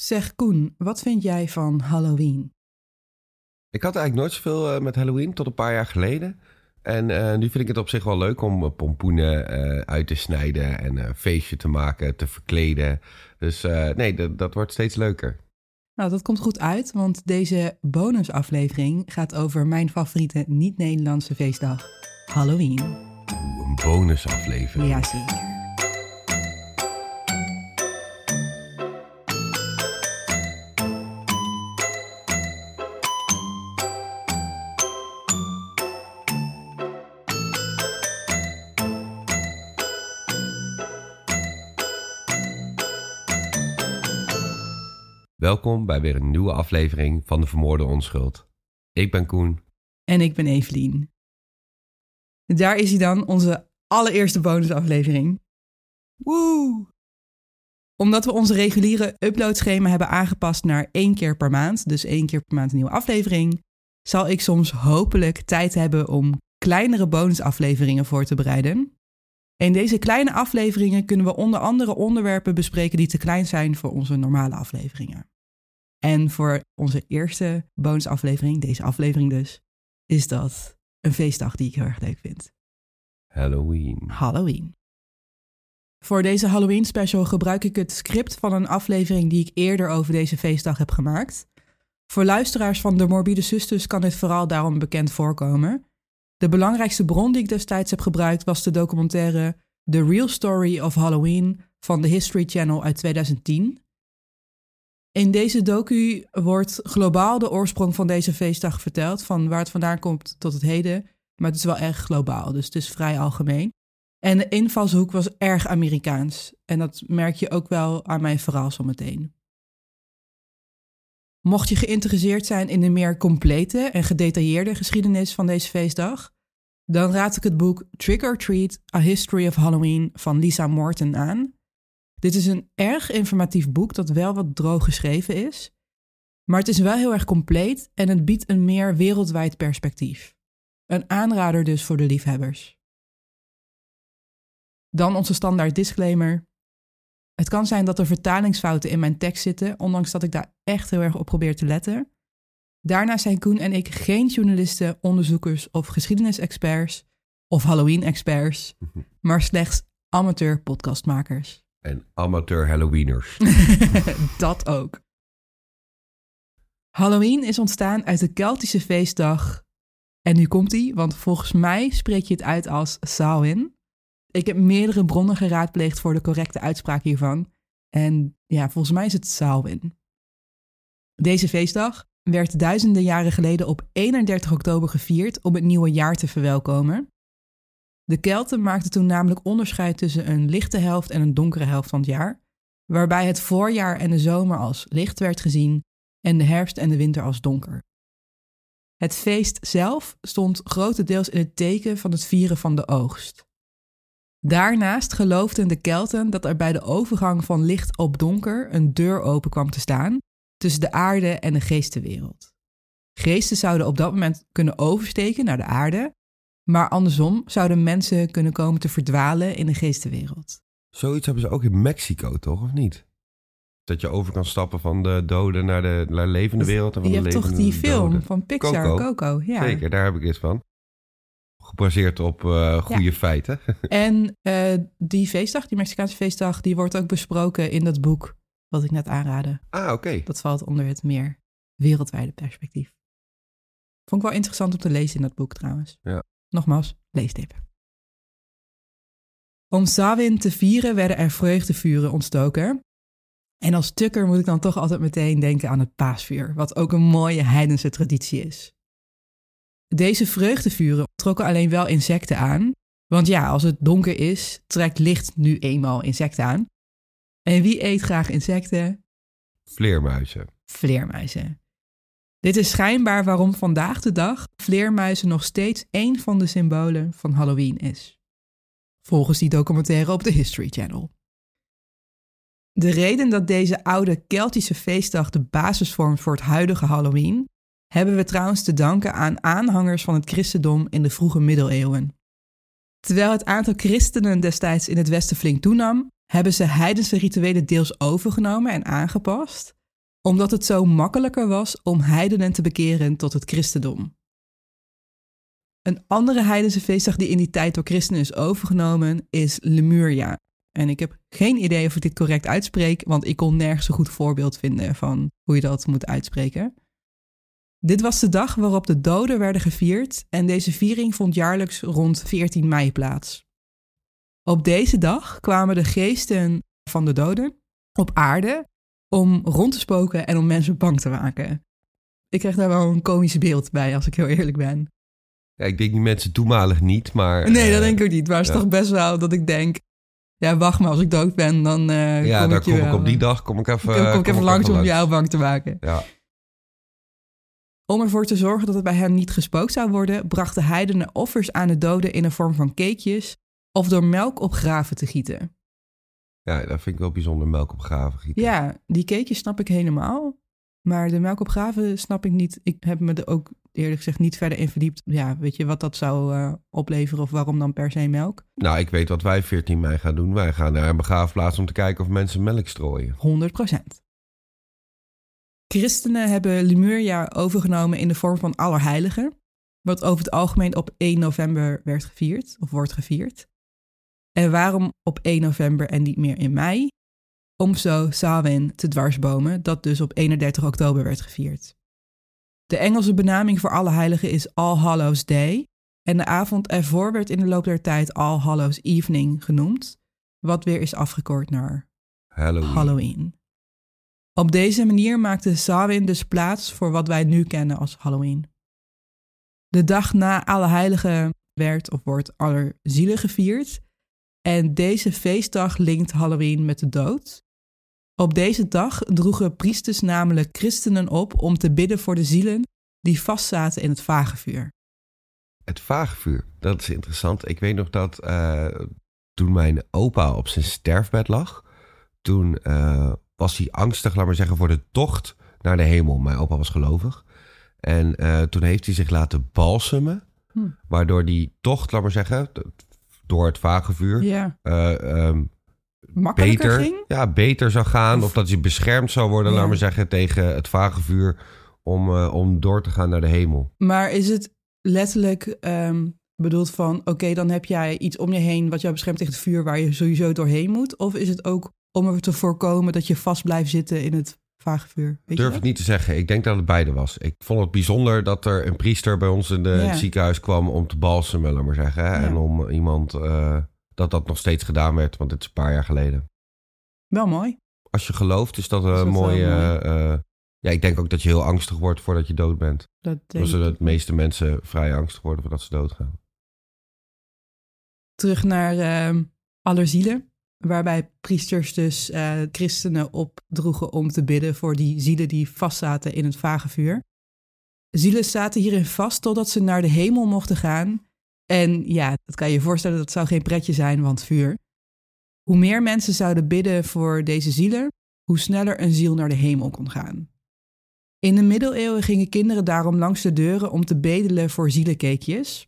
Zeg Koen, wat vind jij van Halloween? Ik had eigenlijk nooit zoveel uh, met Halloween tot een paar jaar geleden. En uh, nu vind ik het op zich wel leuk om uh, pompoenen uit te snijden en een feestje te maken, te verkleden. Dus nee, dat wordt steeds leuker. Nou, dat komt goed uit, want deze bonusaflevering gaat over mijn favoriete niet-Nederlandse feestdag, Halloween. Oeh, een bonusaflevering. Ja, zeker. Welkom bij weer een nieuwe aflevering van de Vermoorde Onschuld. Ik ben Koen. En ik ben Evelien. Daar is hij dan, onze allereerste bonusaflevering. Woe! Omdat we onze reguliere uploadschema hebben aangepast naar één keer per maand, dus één keer per maand een nieuwe aflevering, zal ik soms hopelijk tijd hebben om kleinere bonusafleveringen voor te bereiden. In deze kleine afleveringen kunnen we onder andere onderwerpen bespreken die te klein zijn voor onze normale afleveringen. En voor onze eerste bonusaflevering, deze aflevering dus, is dat een feestdag die ik heel erg leuk vind. Halloween. Halloween. Voor deze Halloween special gebruik ik het script van een aflevering die ik eerder over deze feestdag heb gemaakt. Voor luisteraars van de Morbide Zusters kan dit vooral daarom bekend voorkomen. De belangrijkste bron die ik destijds heb gebruikt was de documentaire The Real Story of Halloween van de History Channel uit 2010. In deze docu wordt globaal de oorsprong van deze feestdag verteld, van waar het vandaan komt tot het heden. Maar het is wel erg globaal, dus het is vrij algemeen. En de invalshoek was erg Amerikaans. En dat merk je ook wel aan mijn verhaal zometeen. Mocht je geïnteresseerd zijn in de meer complete en gedetailleerde geschiedenis van deze feestdag, dan raad ik het boek Trick or Treat: A History of Halloween van Lisa Morton aan. Dit is een erg informatief boek dat wel wat droog geschreven is, maar het is wel heel erg compleet en het biedt een meer wereldwijd perspectief. Een aanrader dus voor de liefhebbers. Dan onze standaard disclaimer. Het kan zijn dat er vertalingsfouten in mijn tekst zitten, ondanks dat ik daar echt heel erg op probeer te letten. Daarnaast zijn Koen en ik geen journalisten, onderzoekers of geschiedenisexperts of Halloween-experts, maar slechts amateur podcastmakers. En amateur Halloweeners. dat ook. Halloween is ontstaan uit de Keltische feestdag. En nu komt hij, want volgens mij spreek je het uit als Samhain. Ik heb meerdere bronnen geraadpleegd voor de correcte uitspraak hiervan. En ja, volgens mij is het Samhain. Deze feestdag werd duizenden jaren geleden op 31 oktober gevierd om het nieuwe jaar te verwelkomen. De Kelten maakten toen namelijk onderscheid tussen een lichte helft en een donkere helft van het jaar, waarbij het voorjaar en de zomer als licht werd gezien en de herfst en de winter als donker. Het feest zelf stond grotendeels in het teken van het vieren van de oogst. Daarnaast geloofden de Kelten dat er bij de overgang van licht op donker een deur open kwam te staan tussen de aarde en de geestenwereld. Geesten zouden op dat moment kunnen oversteken naar de aarde, maar andersom zouden mensen kunnen komen te verdwalen in de geestenwereld. Zoiets hebben ze ook in Mexico, toch, of niet? Dat je over kan stappen van de doden naar de naar levende wereld. En van je de hebt toch die film van Pixar, Coco. Coco. ja. Zeker, daar heb ik iets van. Gebaseerd op uh, goede feiten. en uh, die feestdag, die Mexicaanse feestdag, die wordt ook besproken in dat boek wat ik net aanraadde. Ah, oké. Dat valt onder het meer wereldwijde perspectief. Vond ik wel interessant om te lezen in dat boek trouwens. Ja. Nogmaals, leestip. Om Samhain te vieren werden er vreugdevuren ontstoken. En als tukker moet ik dan toch altijd meteen denken aan het paasvuur, wat ook een mooie heidense traditie is. Deze vreugdevuren trokken alleen wel insecten aan, want ja, als het donker is, trekt licht nu eenmaal insecten aan. En wie eet graag insecten? Vleermuizen. Vleermuizen. Dit is schijnbaar waarom vandaag de dag vleermuizen nog steeds één van de symbolen van Halloween is. Volgens die documentaire op de History Channel. De reden dat deze oude Keltische feestdag de basis vormt voor het huidige Halloween, hebben we trouwens te danken aan aanhangers van het christendom in de vroege middeleeuwen. Terwijl het aantal christenen destijds in het Westen flink toenam, hebben ze heidense rituelen deels overgenomen en aangepast, omdat het zo makkelijker was om heidenen te bekeren tot het christendom. Een andere heidense feestdag die in die tijd door christenen is overgenomen is Lemuria. En ik heb geen idee of ik dit correct uitspreek, want ik kon nergens een goed voorbeeld vinden van hoe je dat moet uitspreken. Dit was de dag waarop de doden werden gevierd en deze viering vond jaarlijks rond 14 mei plaats. Op deze dag kwamen de geesten van de doden op aarde om rond te spoken en om mensen bang te maken. Ik krijg daar wel een komisch beeld bij, als ik heel eerlijk ben. Ja, ik denk die mensen toenmalig niet, maar... Nee, dat eh, denk ik ook niet. Maar het is ja. toch best wel dat ik denk... Ja, wacht maar, als ik dood ben, dan eh Ja, kom ik je kom ik op die eh, dag kom ik even, kom, kom ik even langs om jou bang te maken. Ja, Om ervoor te zorgen dat het bij hen niet gespookt zou worden, brachten heidenen offers aan de doden in de vorm van cakejes of door melk op graven te gieten. ja, dat vind ik wel bijzonder, melk op graven gieten. Ja, die cakejes snap ik helemaal. Maar de melk op graven snap ik niet. Ik heb me er ook eerlijk gezegd niet verder in verdiept. Ja, weet je wat dat zou eh, opleveren of waarom dan per se melk? Nou, ik weet wat wij 14 mei gaan doen. Wij gaan naar een begraafplaats om te kijken of mensen melk strooien. 100%. Christenen hebben Lemuria overgenomen in de vorm van Allerheiligen, wat over het algemeen op 1 november werd gevierd of wordt gevierd. En waarom op 1 november en niet meer in mei? Om zo Samhain te dwarsbomen, dat dus op 31 oktober werd gevierd. De Engelse benaming voor Allerheiligen is All Hallows Day en de avond ervoor werd in de loop der tijd All Hallows Evening genoemd, wat weer is afgekort naar Halloween. Halloween. Op deze manier maakte Samhain dus plaats voor wat wij nu kennen als Halloween. De dag na Allerheiligen werd of wordt Allerzielen gevierd en deze feestdag linkt Halloween met de dood. Op deze dag droegen priesters namelijk christenen op om te bidden voor de zielen die vastzaten in het vagevuur. Het vagevuur, dat is interessant. Ik weet nog dat eh, toen mijn opa op zijn sterfbed lag, toen eh, was hij angstig, laat maar zeggen, voor de tocht naar de hemel. Mijn opa was gelovig. En eh, toen heeft hij zich laten balsemen, Hm. waardoor die tocht, laat maar zeggen, door het vagevuur, Ja, eh, ehm, makkelijker beter, ging? ja, beter zou gaan. Of- Of, dat hij beschermd zou worden, Ja. laat maar zeggen, tegen het vagevuur om, eh, om door te gaan naar de hemel. Maar is het letterlijk ehm, bedoeld van, oké, dan heb jij iets om je heen wat jou beschermt tegen het vuur waar je sowieso doorheen moet? Of is het ook om er te voorkomen dat je vast blijft zitten in het vage vuur? Weet Durf dat? het niet te zeggen. Ik denk dat het beide was. Ik vond het bijzonder dat er een priester bij ons in, de, Ja. het ziekenhuis kwam om te balsemen, laat maar zeggen. Ja. En om iemand, eh, dat dat nog steeds gedaan werd, want het is een paar jaar geleden. Wel mooi. Als je gelooft, is dat Is een dat wel mooie... mooi? eh, ja, ik denk ook dat je heel angstig wordt voordat je dood bent. Dat denk Zoals ik de meeste mensen vrij angstig worden voordat ze doodgaan. Terug naar ehm Allerzielen, waarbij priesters dus eh, christenen opdroegen om te bidden voor die zielen die vastzaten in het vage vuur. Zielen zaten hierin vast totdat ze naar de hemel mochten gaan. En ja, dat kan je je voorstellen, dat zou geen pretje zijn, want vuur. Hoe meer mensen zouden bidden voor deze zielen, hoe sneller een ziel naar de hemel kon gaan. In de middeleeuwen gingen kinderen daarom langs de deuren om te bedelen voor zielencakejes.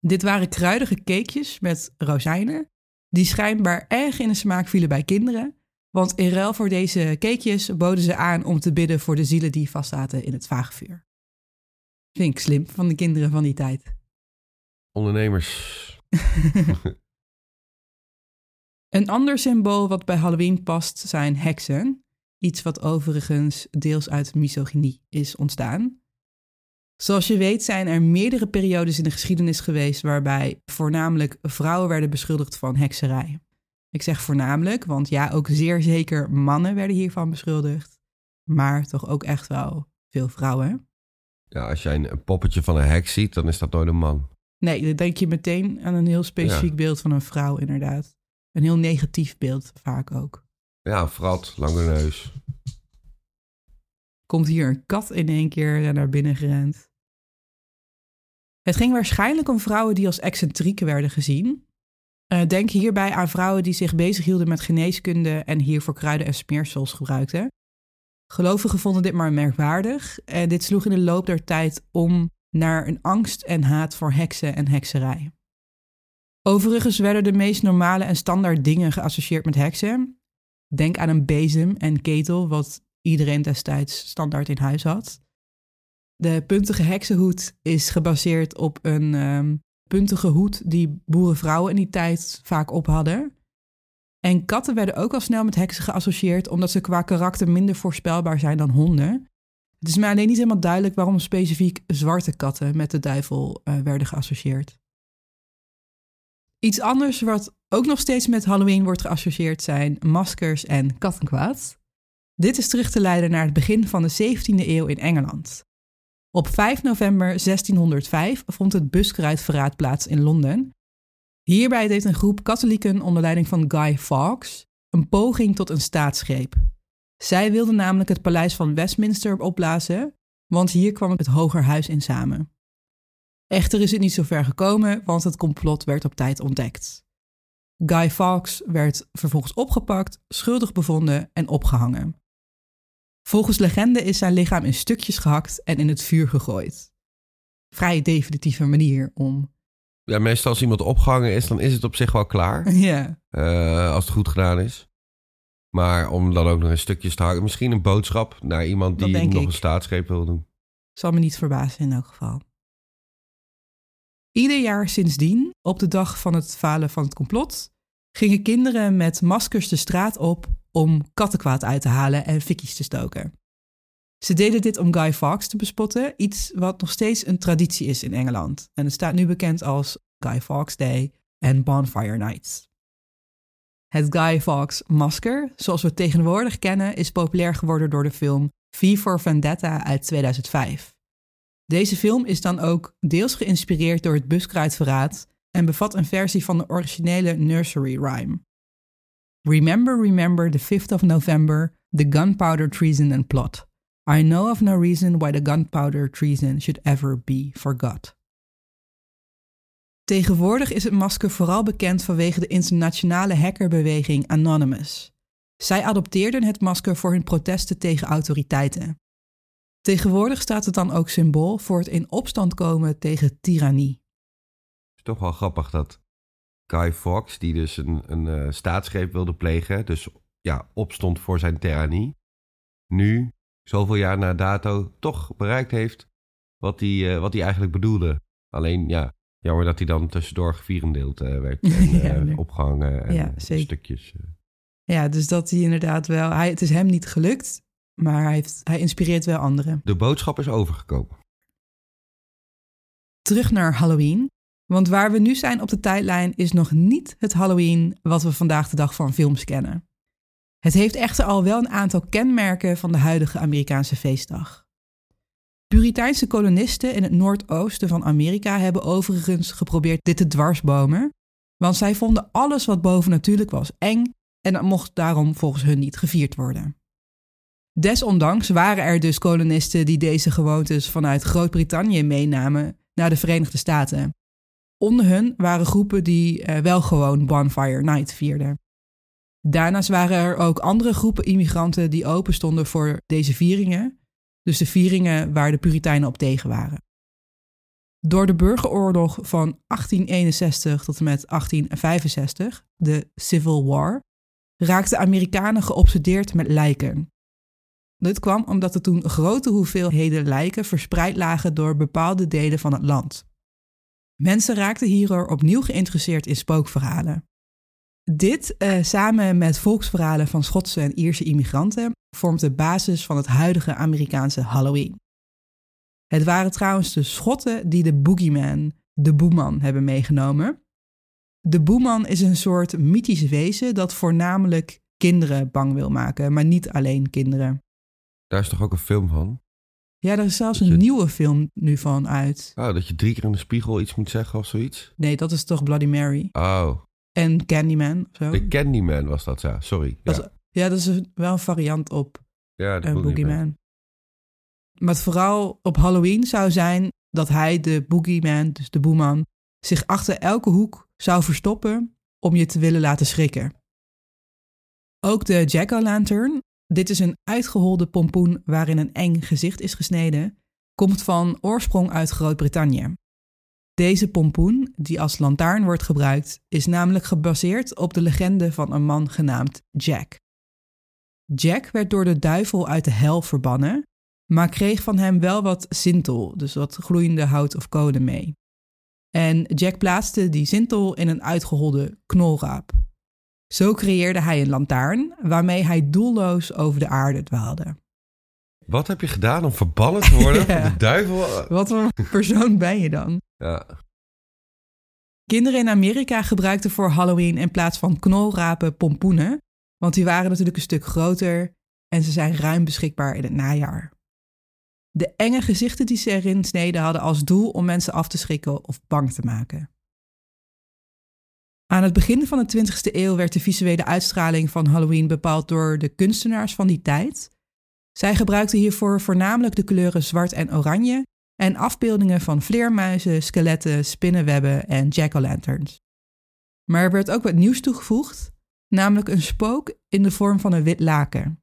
Dit waren kruidige cakejes met rozijnen, die schijnbaar erg in de smaak vielen bij kinderen. Want in ruil voor deze cakejes boden ze aan om te bidden voor de zielen die vastzaten in het vagevuur. Vind ik slim van de kinderen van die tijd. Ondernemers. Een ander symbool wat bij Halloween past zijn heksen. Iets wat overigens deels uit misogynie is ontstaan. Zoals je weet zijn er meerdere periodes in de geschiedenis geweest waarbij voornamelijk vrouwen werden beschuldigd van hekserij. Ik zeg voornamelijk, want ja, ook zeer zeker mannen werden hiervan beschuldigd. Maar toch ook echt wel veel vrouwen. Ja, als jij een, poppetje van een heks ziet, dan is dat nooit een man. Nee, dan denk je meteen aan een heel specifiek Ja. beeld van een vrouw, inderdaad. Een heel negatief beeld, vaak ook. Ja, een frat, lange neus. komt hier een kat in één keer naar binnen gerend. Het ging waarschijnlijk om vrouwen die als excentriek werden gezien. Eh, denk hierbij aan vrouwen die zich bezighielden met geneeskunde en hiervoor kruiden en smeersels gebruikten. Gelovigen vonden dit maar merkwaardig en dit sloeg in de loop der tijd om naar een angst en haat voor heksen en hekserij. Overigens werden de meest normale en standaard dingen geassocieerd met heksen. Denk aan een bezem en ketel, wat iedereen destijds standaard in huis had. De puntige heksenhoed is gebaseerd op een ehm, puntige hoed die boerenvrouwen in die tijd vaak op hadden. En katten werden ook al snel met heksen geassocieerd, omdat ze qua karakter minder voorspelbaar zijn dan honden. Het is mij alleen niet helemaal duidelijk waarom specifiek zwarte katten met de duivel uh, werden geassocieerd. Iets anders wat ook nog steeds met Halloween wordt geassocieerd zijn maskers en kattenkwaad. Dit is terug te leiden naar het begin van de 17e eeuw in Engeland. Op 5 november 1605 vond het buskruidverraad plaats in Londen. Hierbij deed een groep katholieken onder leiding van Guy Fawkes een poging tot een staatsgreep. Zij wilden namelijk het paleis van Westminster opblazen, want hier kwam het Hogerhuis in samen. Echter is het niet zo ver gekomen, want het complot werd op tijd ontdekt. Guy Fawkes werd vervolgens opgepakt, schuldig bevonden en opgehangen. Volgens legende is zijn lichaam in stukjes gehakt en in het vuur gegooid. Vrij definitieve manier om. Ja, meestal als iemand opgehangen is, dan is het op zich wel klaar. Ja. Uh, als het goed gedaan is. Maar om dan ook nog een stukjes te hakken. Misschien een boodschap naar iemand die nog ik. een staatsgreep wil doen. Zal me niet verbazen in elk geval. Ieder jaar sindsdien, op de dag van het falen van het complot, gingen kinderen met maskers de straat op om kattenkwaad uit te halen en fikkies te stoken. Ze deden dit om Guy Fawkes te bespotten, iets wat nog steeds een traditie is in Engeland. En het staat nu bekend als Guy Fawkes Day en Bonfire Nights. Het Guy Fawkes masker, zoals we het tegenwoordig kennen, is populair geworden door de film V for Vendetta uit 2005. Deze film is dan ook deels geïnspireerd door het buskruidverraad en bevat een versie van de originele nursery rhyme. Remember, remember the 5th of November, the gunpowder treason and plot. I know of no reason why the gunpowder treason should ever be forgot. Tegenwoordig is het masker vooral bekend vanwege de internationale hackerbeweging Anonymous. Zij adopteerden het masker voor hun protesten tegen autoriteiten. Tegenwoordig staat het dan ook symbool voor het in opstand komen tegen tirannie. Is toch wel grappig dat Guy Fawkes, die dus een, een uh, staatsgreep wilde plegen, dus ja, opstond voor zijn tirannie, nu, zoveel jaar na dato, toch bereikt heeft wat hij, uh, wat hij eigenlijk bedoelde. Alleen, ja, jammer dat hij dan tussendoor gevierendeeld uh, werd en ja, opgehangen en ja, stukjes. Ja, dus dat hij inderdaad wel, hij, het is hem niet gelukt, maar hij, heeft, hij inspireert wel anderen. De boodschap is overgekomen. Terug naar Halloween. Want waar we nu zijn op de tijdlijn is nog niet het Halloween wat we vandaag de dag van films kennen. Het heeft echter al wel een aantal kenmerken van de huidige Amerikaanse feestdag. Puriteinse kolonisten in het noordoosten van Amerika hebben overigens geprobeerd dit te dwarsbomen, want zij vonden alles wat bovennatuurlijk was eng en dat mocht daarom volgens hun niet gevierd worden. Desondanks waren er dus kolonisten die deze gewoontes vanuit Groot-Brittannië meenamen naar de Verenigde Staten. Onder hun waren groepen die uh, wel gewoon Bonfire Night vierden. Daarnaast waren er ook andere groepen immigranten die open stonden voor deze vieringen, dus de vieringen waar de Puritijnen op tegen waren. Door de burgeroorlog van 1861 tot en met 1865, de Civil War, raakten Amerikanen geobsedeerd met lijken. Dit kwam omdat er toen grote hoeveelheden lijken verspreid lagen door bepaalde delen van het land. Mensen raakten hierdoor opnieuw geïnteresseerd in spookverhalen. Dit, uh, samen met volksverhalen van Schotse en Ierse immigranten, vormt de basis van het huidige Amerikaanse Halloween. Het waren trouwens de Schotten die de boogeyman, de boeman, hebben meegenomen. De boeman is een soort mythisch wezen dat voornamelijk kinderen bang wil maken, maar niet alleen kinderen. Daar is toch ook een film van? Ja, er is zelfs een nieuwe film nu van uit. Oh, dat je drie keer in de spiegel iets moet zeggen of zoiets? Nee, dat is toch Bloody Mary? Oh. En Candyman of zo? De Candyman was dat, ja. Sorry. Dat ja. Is, ja, dat is wel een variant op ja, de uh, Boogeyman. Maar het vooral op Halloween zou zijn dat hij, de Boogeyman, dus de boeman, zich achter elke hoek zou verstoppen om je te willen laten schrikken. Ook de Jack-o'-lantern dit is een uitgeholde pompoen waarin een eng gezicht is gesneden, komt van oorsprong uit Groot-Brittannië. Deze pompoen, die als lantaarn wordt gebruikt, is namelijk gebaseerd op de legende van een man genaamd Jack. Jack werd door de duivel uit de hel verbannen, maar kreeg van hem wel wat sintel, dus wat gloeiende hout of kolen mee. En Jack plaatste die sintel in een uitgeholde knolraap. Zo creëerde hij een lantaarn waarmee hij doelloos over de aarde dwaalde. Wat heb je gedaan om verbannen te worden Ja. van de duivel? Wat voor persoon ben je dan? Ja. Kinderen in Amerika gebruikten voor Halloween in plaats van knolrapen pompoenen, want die waren natuurlijk een stuk groter en ze zijn ruim beschikbaar in het najaar. De enge gezichten die ze erin sneden hadden als doel om mensen af te schrikken of bang te maken. Aan het begin van de 20e eeuw werd de visuele uitstraling van Halloween bepaald door de kunstenaars van die tijd. Zij gebruikten hiervoor voornamelijk de kleuren zwart en oranje en afbeeldingen van vleermuizen, skeletten, spinnenwebben en jack-o'-lanterns. Maar er werd ook wat nieuws toegevoegd, namelijk een spook in de vorm van een wit laken.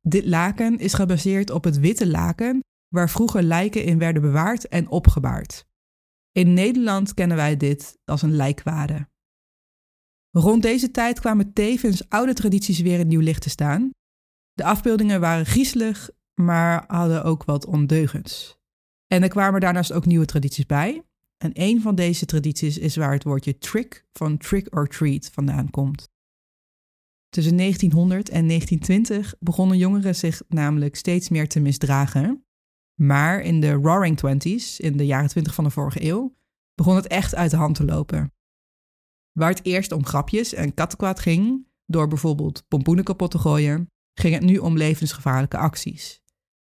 Dit laken is gebaseerd op het witte laken waar vroeger lijken in werden bewaard en opgebaard. In Nederland kennen wij dit als een lijkwade. Rond deze tijd kwamen tevens oude tradities weer in nieuw licht te staan. De afbeeldingen waren griezelig, maar hadden ook wat ondeugends. En er kwamen daarnaast ook nieuwe tradities bij. En een van deze tradities is waar het woordje trick van trick or treat vandaan komt. Tussen 1900 en 1920 begonnen jongeren zich namelijk steeds meer te misdragen. Maar in de Roaring Twenties, in de jaren 20 van de vorige eeuw, begon het echt uit de hand te lopen. Waar het eerst om grapjes en kattenkwaad ging, door bijvoorbeeld pompoenen kapot te gooien, ging het nu om levensgevaarlijke acties.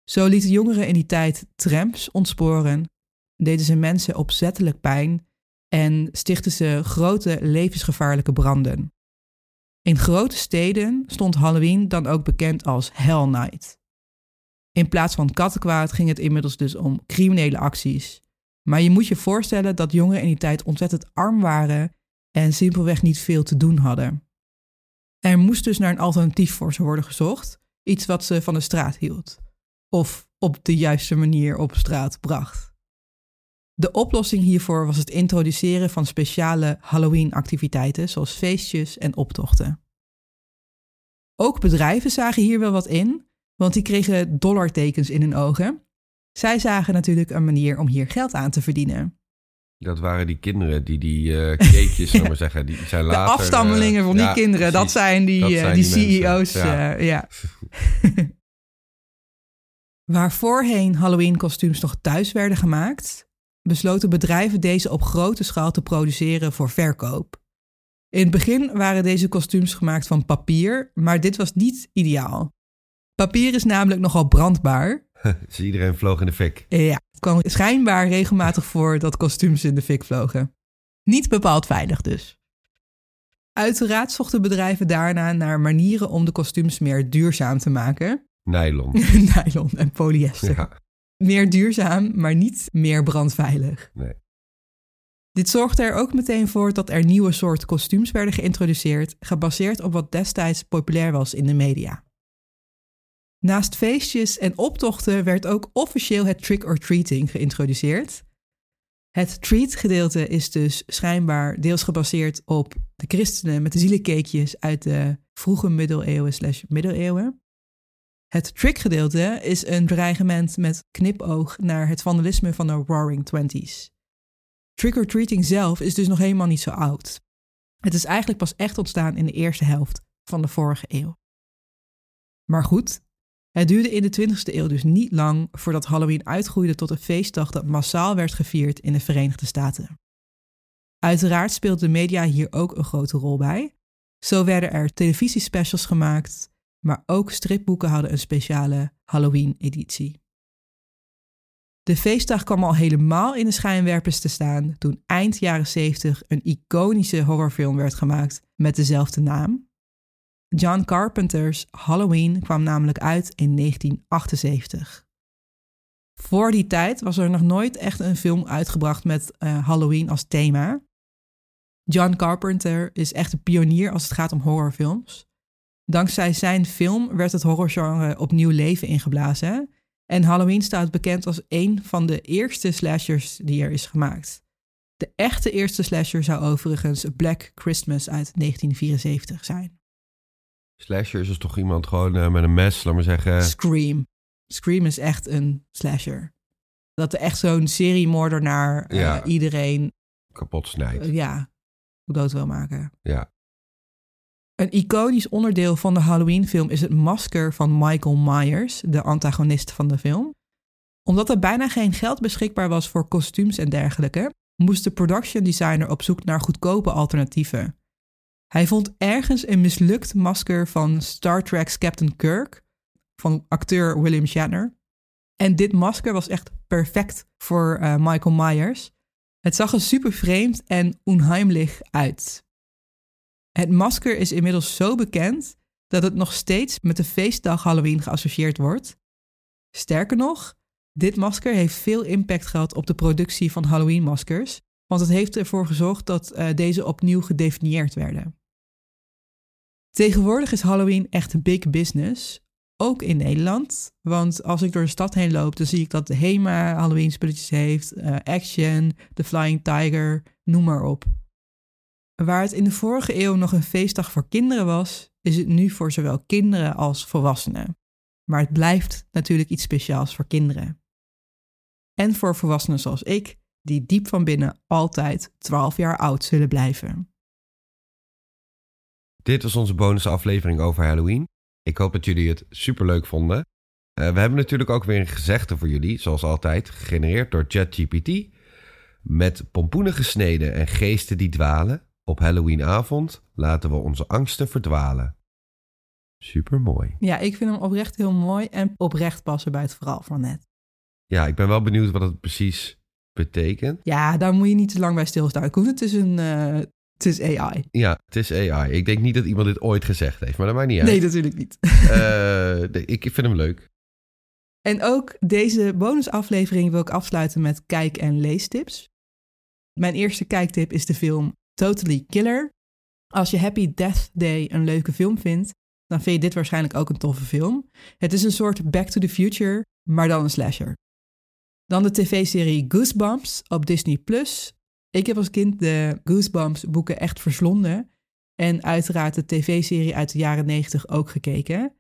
Zo lieten jongeren in die tijd trams ontsporen, deden ze mensen opzettelijk pijn en stichtten ze grote levensgevaarlijke branden. In grote steden stond Halloween dan ook bekend als Hell Night. In plaats van kattenkwaad ging het inmiddels dus om criminele acties. Maar je moet je voorstellen dat jongeren in die tijd ontzettend arm waren en simpelweg niet veel te doen hadden. Er moest dus naar een alternatief voor ze worden gezocht, iets wat ze van de straat hield of op de juiste manier op straat bracht. De oplossing hiervoor was het introduceren van speciale Halloween-activiteiten zoals feestjes en optochten. Ook bedrijven zagen hier wel wat in, want die kregen dollartekens in hun ogen. Zij zagen natuurlijk een manier om hier geld aan te verdienen. Dat waren die kinderen die die eh cakejes, zullen we maar zeggen, die zijn De later... afstammelingen eh, van die ja, kinderen, dat precies. zijn die, Dat eh, zijn die, die CEO's. ja. ja. Waar voorheen Halloween-kostuums nog thuis werden gemaakt, besloten bedrijven deze op grote schaal te produceren voor verkoop. In het begin waren deze kostuums gemaakt van papier, maar dit was niet ideaal. Papier is namelijk nogal brandbaar. Dus iedereen vloog in de fik. Ja, het kwam schijnbaar regelmatig voor dat kostuums in de fik vlogen. Niet bepaald veilig dus. Uiteraard zochten bedrijven daarna naar manieren om de kostuums meer duurzaam te maken. Nylon. Nylon en polyester. Ja, Meer duurzaam, maar niet meer brandveilig. nee. Dit zorgde er ook meteen voor dat er nieuwe soorten kostuums werden geïntroduceerd, gebaseerd op wat destijds populair was in de media. Naast feestjes en optochten werd ook officieel het trick-or-treating geïntroduceerd. Het treat-gedeelte is dus schijnbaar deels gebaseerd op de christenen met de zielencakejes uit de vroege middeleeuwen slash middeleeuwen. Het trick-gedeelte is een dreigement met knipoog naar het vandalisme van de Roaring Twenties. Trick-or-treating zelf is dus nog helemaal niet zo oud. Het is eigenlijk pas echt ontstaan in de eerste helft van de vorige eeuw. Maar goed, het duurde in de 20e eeuw dus niet lang voordat Halloween uitgroeide tot een feestdag dat massaal werd gevierd in de Verenigde Staten. Uiteraard speelt de media hier ook een grote rol bij. Zo werden er televisiespecials gemaakt, maar ook stripboeken hadden een speciale Halloween-editie. De feestdag kwam al helemaal in de schijnwerpers te staan toen eind jaren 70 een iconische horrorfilm werd gemaakt met dezelfde naam. John Carpenter's Halloween kwam namelijk uit in 1978. Voor die tijd was er nog nooit echt een film uitgebracht met eh, Halloween als thema. John Carpenter is echt een pionier als het gaat om horrorfilms. Dankzij zijn film werd het horrorgenre opnieuw leven ingeblazen. En Halloween staat bekend als een van de eerste slashers die er is gemaakt. De echte eerste slasher zou overigens Black Christmas uit 1974 zijn. Slasher is dus toch iemand gewoon eh, met een mes, laat maar zeggen. Scream. Scream is echt een slasher. Dat er echt zo'n seriemoordenaar eh, Ja. iedereen kapot snijdt. eh, ja, dood wil maken. Ja. Een iconisch onderdeel van de Halloween-film is het masker van Michael Myers, de antagonist van de film. Omdat er bijna geen geld beschikbaar was voor kostuums en dergelijke, moest de production designer op zoek naar goedkope alternatieven. Hij vond ergens een mislukt masker van Star Trek's Captain Kirk, van acteur William Shatner. En dit masker was echt perfect voor eh, Michael Myers. Het zag er super vreemd en onheimlich uit. Het masker is inmiddels zo bekend dat het nog steeds met de feestdag Halloween geassocieerd wordt. Sterker nog, dit masker heeft veel impact gehad op de productie van Halloween-maskers, want het heeft ervoor gezorgd dat eh, deze opnieuw gedefinieerd werden. Tegenwoordig is Halloween echt big business, ook in Nederland. Want als ik door de stad heen loop, dan zie ik dat de HEMA Halloween spulletjes heeft, eh, Action, The Flying Tiger, noem maar op. Waar het in de vorige eeuw nog een feestdag voor kinderen was, is het nu voor zowel kinderen als volwassenen. Maar het blijft natuurlijk iets speciaals voor kinderen. En voor volwassenen zoals ik, die diep van binnen altijd 12 jaar oud zullen blijven. Dit was onze bonusaflevering over Halloween. Ik hoop dat jullie het superleuk vonden. Eh, we hebben natuurlijk ook weer een gezegde voor jullie, zoals altijd, gegenereerd door ChatGPT. Met pompoenen gesneden en geesten die dwalen, op Halloweenavond laten we onze angsten verdwalen. Supermooi. Ja, ik vind hem oprecht heel mooi en oprecht passen bij het verhaal van net. Ja, ik ben wel benieuwd wat het precies betekent. Ja, daar moet je niet te lang bij stilstaan. Ik hoef het is een, eh, het is AI. Ja, het is AI. Ik denk niet dat iemand dit ooit gezegd heeft, maar dat maakt niet uit. Nee, natuurlijk niet. Eh, ik vind hem leuk. En ook deze bonusaflevering wil ik afsluiten met kijk- en leestips. Mijn eerste kijktip is de film Totally Killer. Als je Happy Death Day een leuke film vindt, dan vind je dit waarschijnlijk ook een toffe film. Het is een soort Back to the Future, maar dan een slasher. Dan de tv-serie Goosebumps op Disney+. Ik heb als kind de Goosebumps boeken echt verslonden. En uiteraard de tv-serie uit de jaren 90 ook gekeken.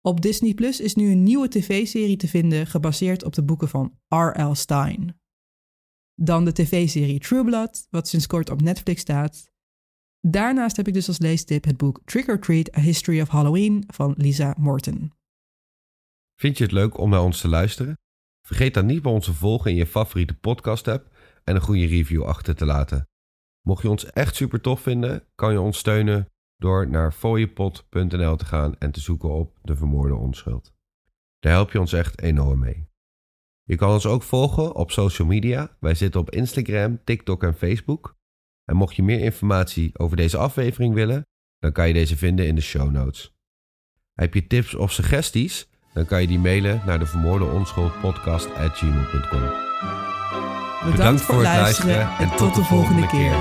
Op Disney Plus is nu een nieuwe tv-serie te vinden gebaseerd op de boeken van R.L. Stein. Dan de tv-serie True Blood, wat sinds kort op Netflix staat. Daarnaast heb ik dus als leestip het boek Trick or Treat: A History of Halloween van Lisa Morton. Vind je het leuk om naar ons te luisteren? Vergeet dan niet bij ons te volgen in je favoriete podcast-app en een goede review achter te laten. Mocht je ons echt super tof vinden, kan je ons steunen door naar fooiepot.nl te gaan en te zoeken op de vermoorde onschuld. Daar help je ons echt enorm mee. Je kan ons ook volgen op social media. Wij zitten op Instagram, TikTok en Facebook. En mocht je meer informatie over deze aflevering willen, dan kan je deze vinden in de show notes. Heb je tips of suggesties? Dan kan je die mailen naar de vermoorde onschuld podcast@gmail.com. Bedankt, voor het luisteren en tot de volgende keer.